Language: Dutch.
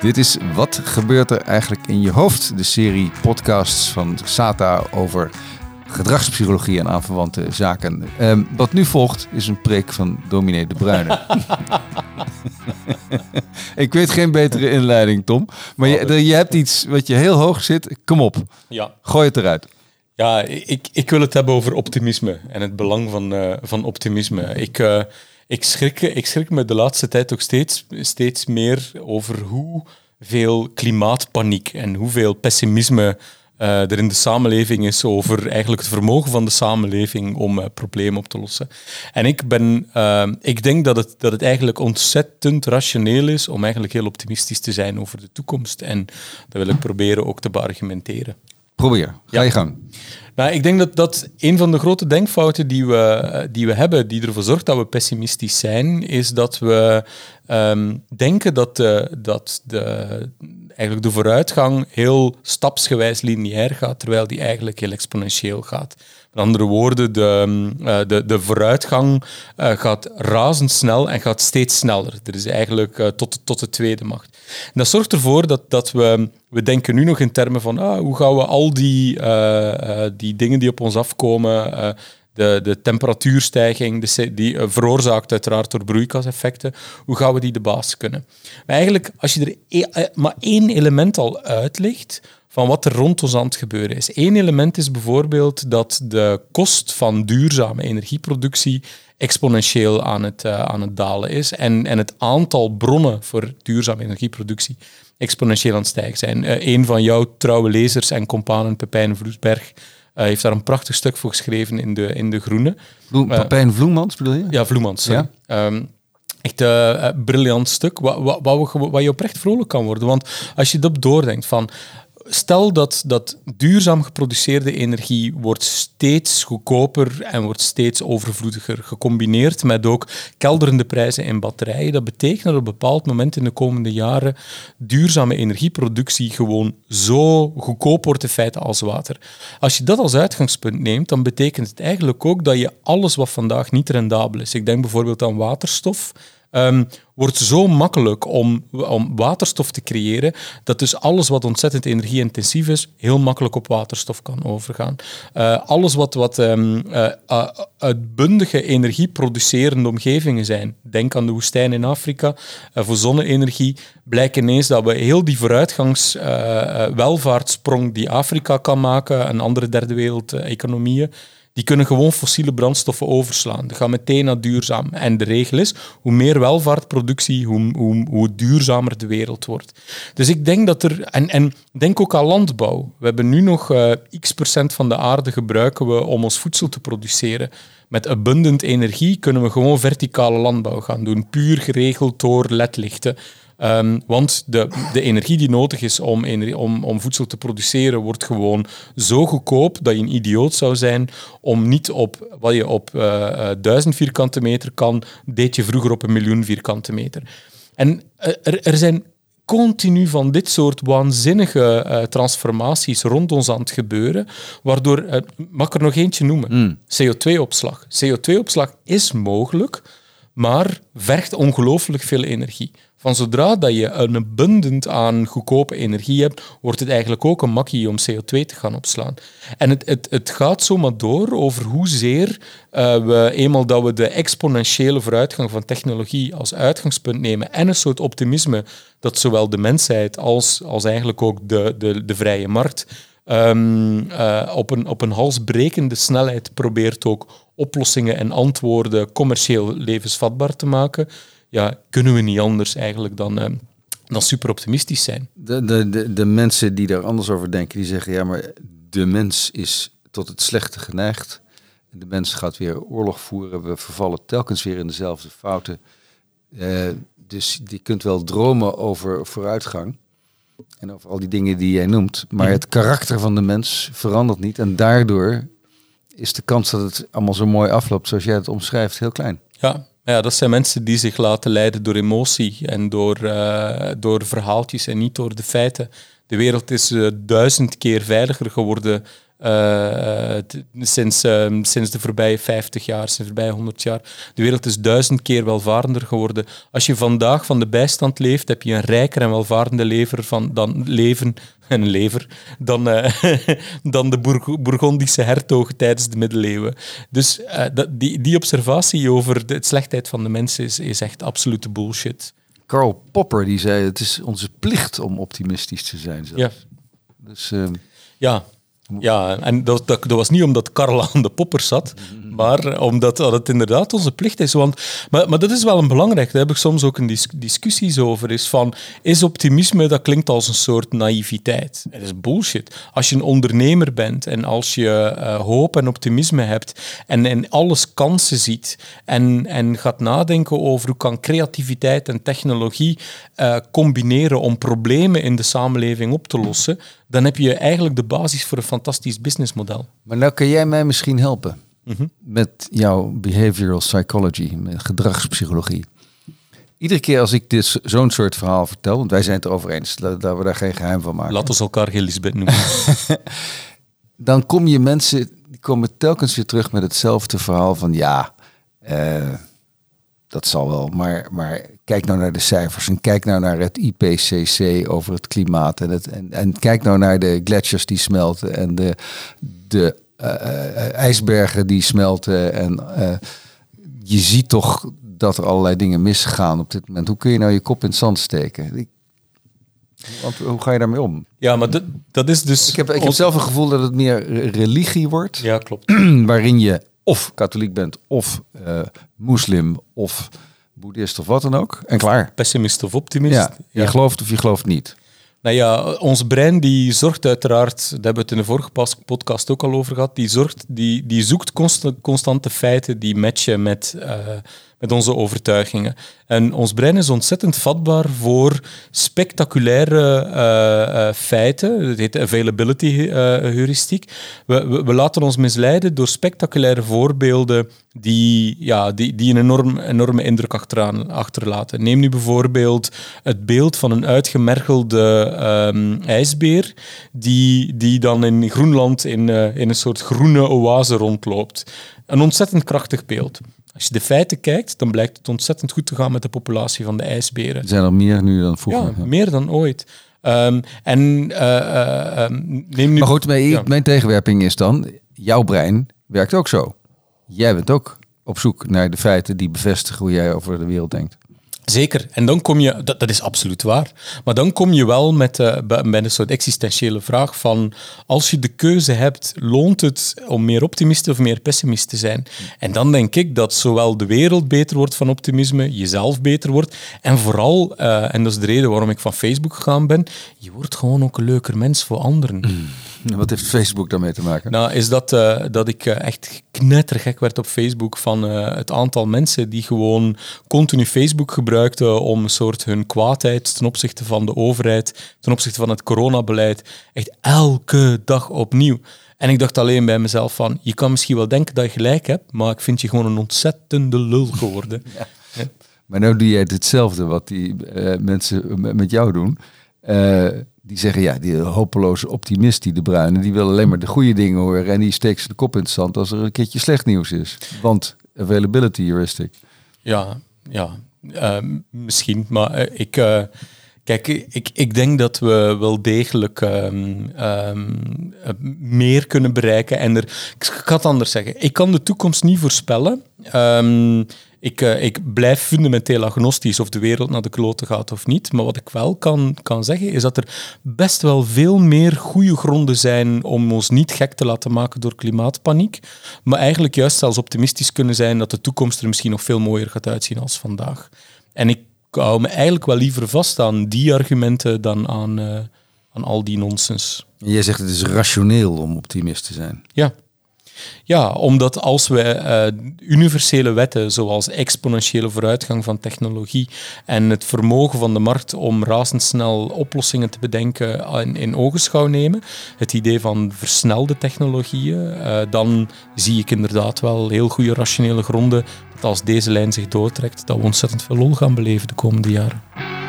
Dit is Wat gebeurt er eigenlijk in je hoofd? De serie podcasts van SATA over gedragspsychologie en aanverwante zaken. Ehm, wat nu volgt is een preek van dominee De Bruyne. ik weet geen betere inleiding, Tom. Maar je, je hebt iets wat je heel hoog zit. Kom op, Ja, gooi het eruit. ja ik, ik wil het hebben over optimisme en het belang van, eh, van optimisme. Ik, eh, ik, schrik, ik schrik me de laatste tijd ook steeds, steeds meer over hoeveel klimaatpaniek en hoeveel pessimisme eh, er in de samenleving is over eigenlijk het vermogen van de samenleving om eh, problemen op te lossen. En ik, ben, eh, ik denk dat het, dat het eigenlijk ontzettend rationeel is om eigenlijk heel optimistisch te zijn over de toekomst. En dat wil ik proberen ook te beargumenteren. Probeer, ga je gang. Nou, ik denk dat dat een van de grote denkfouten die we, die we hebben, die ervoor zorgt dat we pessimistisch zijn, is dat we ehm, denken dat, de, dat de, eigenlijk de vooruitgang heel stapsgewijs lineair gaat, terwijl die eigenlijk heel exponentieel gaat. Met andere woorden, de, ehm, eh, de, de vooruitgang eh, gaat razendsnel en gaat steeds sneller. Er is eigenlijk eh, tot, tot de tweede macht. Dat zorgt ervoor dat, dat we, we denken nu nog in termen van ah, hoe gaan we al die, die dingen die op ons afkomen, de, de temperatuurstijging, de, die veroorzaakt uiteraard door broeikaseffecten, hoe gaan we die de baas kunnen? Maar eigenlijk, als je er e- maar één element al uitlicht van wat er rond ons aan het gebeuren is. Eén element is bijvoorbeeld dat de kost van duurzame energieproductie exponentieel aan het, eh, aan het dalen is en, en het aantal bronnen voor duurzame energieproductie exponentieel aan het stijgen zijn. Eh, een van jouw trouwe lezers en companen, Pepijn Vloesberg, eh, heeft daar een prachtig stuk voor geschreven in De, in de Groene. Papijn Vloemans bedoel je? Ja, Vloemans. sorry. Ja? Ehm, echt een briljant stuk, waar je oprecht vrolijk kan worden. Want als je dat doordenkt van... Stel dat, dat duurzaam geproduceerde energie wordt steeds goedkoper en wordt steeds overvloediger, gecombineerd met ook kelderende prijzen in batterijen. Dat betekent dat op een bepaald moment in de komende jaren duurzame energieproductie gewoon zo goedkoop wordt in feite als water. Als je dat als uitgangspunt neemt, dan betekent het eigenlijk ook dat je alles wat vandaag niet rendabel is, ik denk bijvoorbeeld aan waterstof, ehm, wordt zo makkelijk om, om waterstof te creëren, dat dus alles wat ontzettend energieintensief is, heel makkelijk op waterstof kan overgaan. Eh, alles wat, wat ehm, eh, uh, uitbundige energieproducerende omgevingen zijn, denk aan de woestijn in Afrika, eh, voor zonne-energie, blijkt ineens dat we heel die vooruitgangs eh, eh, welvaartssprong die Afrika kan maken en andere derde wereld eh, economieën, die kunnen gewoon fossiele brandstoffen overslaan. Dat gaat meteen naar duurzaam. En de regel is, hoe meer welvaartproductie, hoe, hoe, hoe duurzamer de wereld wordt. Dus ik denk dat er... En, en denk ook aan landbouw. We hebben nu nog eh, x procent van de aarde gebruiken we om ons voedsel te produceren. Met abundant energie kunnen we gewoon verticale landbouw gaan doen. Puur geregeld door ledlichten. Ehm, want de, de energie die nodig is om, om, om voedsel te produceren, wordt gewoon zo goedkoop dat je een idioot zou zijn om niet op wat je op eh, duizend vierkante meter kan, deed je vroeger op een miljoen vierkante meter. En eh, er, er zijn continu van dit soort waanzinnige transformaties rond ons aan het gebeuren, waardoor, eh, mag ik er nog eentje noemen? CO2-opslag. CO2-opslag is mogelijk, maar vergt ongelooflijk veel energie. Van zodra dat je een abundant aan goedkope energie hebt, wordt het eigenlijk ook een makkie om CO2 te gaan opslaan. En het, het, het gaat zomaar door over hoezeer eh we, eenmaal dat we de exponentiële vooruitgang van technologie als uitgangspunt nemen en een soort optimisme dat zowel de mensheid als, als eigenlijk ook de, de, de vrije markt ehm, eh, op, een, op een halsbrekende snelheid probeert ook oplossingen en antwoorden commercieel levensvatbaar te maken, ja, kunnen we niet anders eigenlijk dan, eh, dan super optimistisch zijn. De, de, de, de mensen die daar anders over denken, die zeggen ja, maar de mens is tot het slechte geneigd. De mens gaat weer oorlog voeren. We vervallen telkens weer in dezelfde fouten. Eh, dus je kunt wel dromen over vooruitgang en over al die dingen die jij noemt. Maar het karakter van de mens verandert niet. En daardoor is de kans dat het allemaal zo mooi afloopt zoals jij het omschrijft heel klein. Ja, ja, dat zijn mensen die zich laten leiden door emotie en door, eh, door verhaaltjes en niet door de feiten. De wereld is eh, duizend keer veiliger geworden sinds, ehm, sinds de voorbije 50 jaar, sinds de voorbije 100 jaar. De wereld is duizend keer welvarender geworden. Als je vandaag van de bijstand leeft, heb je een rijker en welvarende lever van, dan leven en lever dan, eh, dan de Bourg- Bourgondische hertogen tijdens de middeleeuwen. Dus eh, die, die observatie over de slechtheid van de mensen is, is echt absolute bullshit. Karl Popper die zei: Het is onze plicht om optimistisch te zijn. Zelfs. Ja. Dus ehm, Ja, ja en dat, was niet omdat Karl aan de popper zat, maar omdat dat het inderdaad onze plicht is. Want, maar, maar dat is wel een belangrijk, daar heb ik soms ook een dis- discussies over, is van, is optimisme, dat klinkt als een soort naïviteit. Het is bullshit. Als je een ondernemer bent en als je eh, hoop en optimisme hebt en in alles kansen ziet en, en gaat nadenken over hoe kan creativiteit en technologie eh, combineren om problemen in de samenleving op te lossen, dan heb je eigenlijk de basis voor een fantastisch businessmodel. Maar nou kan jij mij misschien helpen Met jouw behavioral psychology, met gedragspsychologie. Iedere keer als ik dit zo'n soort verhaal vertel, want wij zijn het erover eens dat, dat we daar geen geheim van maken, Laat ons elkaar Elisabeth noemen. dan kom je mensen, die komen telkens weer terug met hetzelfde verhaal van ja, eh, dat zal wel, maar, maar kijk nou naar de cijfers en kijk nou naar het IPCC over het klimaat en, het, en, en kijk nou naar de gletsjers die smelten en de, de ijsbergen die smelten en eh, je ziet toch dat er allerlei dingen misgaan op dit moment. Hoe kun je nou je kop in het zand steken? Ik, want hoe ga je daarmee om? Ja, maar dat, dat is dus... Ik heb, ik heb zelf een gevoel dat het meer re- religie wordt Ja, klopt. waarin je of katholiek bent, of eh, moslim, of boeddhist, of wat dan ook. En klaar. Pessimist of optimist. Ja, je gelooft of je gelooft niet. Nou ja, ons brein die zorgt uiteraard, daar hebben we het in de vorige podcast ook al over gehad, die, zorgt, die, die zoekt consta- constante feiten die matchen met, eh, met onze overtuigingen. En ons brein is ontzettend vatbaar voor spectaculaire eh, eh, feiten. Het heet availability eh, heuristiek. We, we, laten ons misleiden door spectaculaire voorbeelden die, ja, die, die een enorm, enorme indruk achteraan, achterlaten. Neem nu bijvoorbeeld het beeld van een uitgemergelde ehm, ijsbeer die, die dan in Groenland in, in een soort groene oase rondloopt. Een ontzettend krachtig beeld. Als je de feiten kijkt, dan blijkt het ontzettend goed te gaan met de populatie van de ijsberen. Er zijn er meer nu dan vroeger. Ja, Ja. meer dan ooit. Ehm, en eh, eh, ehm, neem nu... Maar goed, mijn, Ja. mijn tegenwerping is dan, jouw brein werkt ook zo. Jij bent ook op zoek naar de feiten die bevestigen hoe jij over de wereld denkt. Zeker. En dan kom je, dat, is absoluut waar. Maar dan kom je wel met, eh, bij- een soort existentiële vraag van, als je de keuze hebt, loont het om meer optimist of meer pessimist te zijn? En dan denk ik dat zowel de wereld beter wordt van optimisme, jezelf beter wordt, en vooral, eh, en dat is de reden waarom ik van Facebook gegaan ben, je wordt gewoon ook een leuker mens voor anderen. En Wat heeft Facebook daarmee te maken? Nou, is dat, eh, dat ik eh, echt knettergek werd op Facebook van eh, het aantal mensen die gewoon continu Facebook gebruikten om een soort hun kwaadheid ten opzichte van de overheid, ten opzichte van het coronabeleid, echt elke dag opnieuw. En ik dacht alleen bij mezelf van, je kan misschien wel denken dat je gelijk hebt, maar ik vind je gewoon een ontzettende lul geworden. Maar nou doe jij hetzelfde wat die mensen met jou doen. Eh, die zeggen, ja, die hopeloze optimist, die de bruine, die wil alleen maar de goede dingen horen. En die steekt zijn kop in het zand als er een keertje slecht nieuws is. Want availability heuristic. Ja, ja eh, misschien. Maar eh, ik, eh, kijk, ik, ik denk dat we wel degelijk ehm, ehm, eh, meer kunnen bereiken. En er, ik ga het anders zeggen. Ik kan de toekomst niet voorspellen. Ehm, ik, eh, ik blijf fundamenteel agnostisch of de wereld naar de kloten gaat of niet. Maar wat ik wel kan, kan zeggen, is dat er best wel veel meer goede gronden zijn om ons niet gek te laten maken door klimaatpaniek. Maar eigenlijk juist zelfs optimistisch kunnen zijn dat de toekomst er misschien nog veel mooier gaat uitzien als vandaag. En ik hou me eigenlijk wel liever vast aan die argumenten dan aan, eh, aan al die nonsens. En jij zegt het is rationeel om optimist te zijn. Ja. Ja, omdat als we eh, universele wetten, zoals exponentiële vooruitgang van technologie en het vermogen van de markt om razendsnel oplossingen te bedenken in, in ogenschouw nemen, het idee van versnelde technologieën, eh, dan zie ik inderdaad wel heel goede rationele gronden dat als deze lijn zich doortrekt, dat we ontzettend veel lol gaan beleven de komende jaren.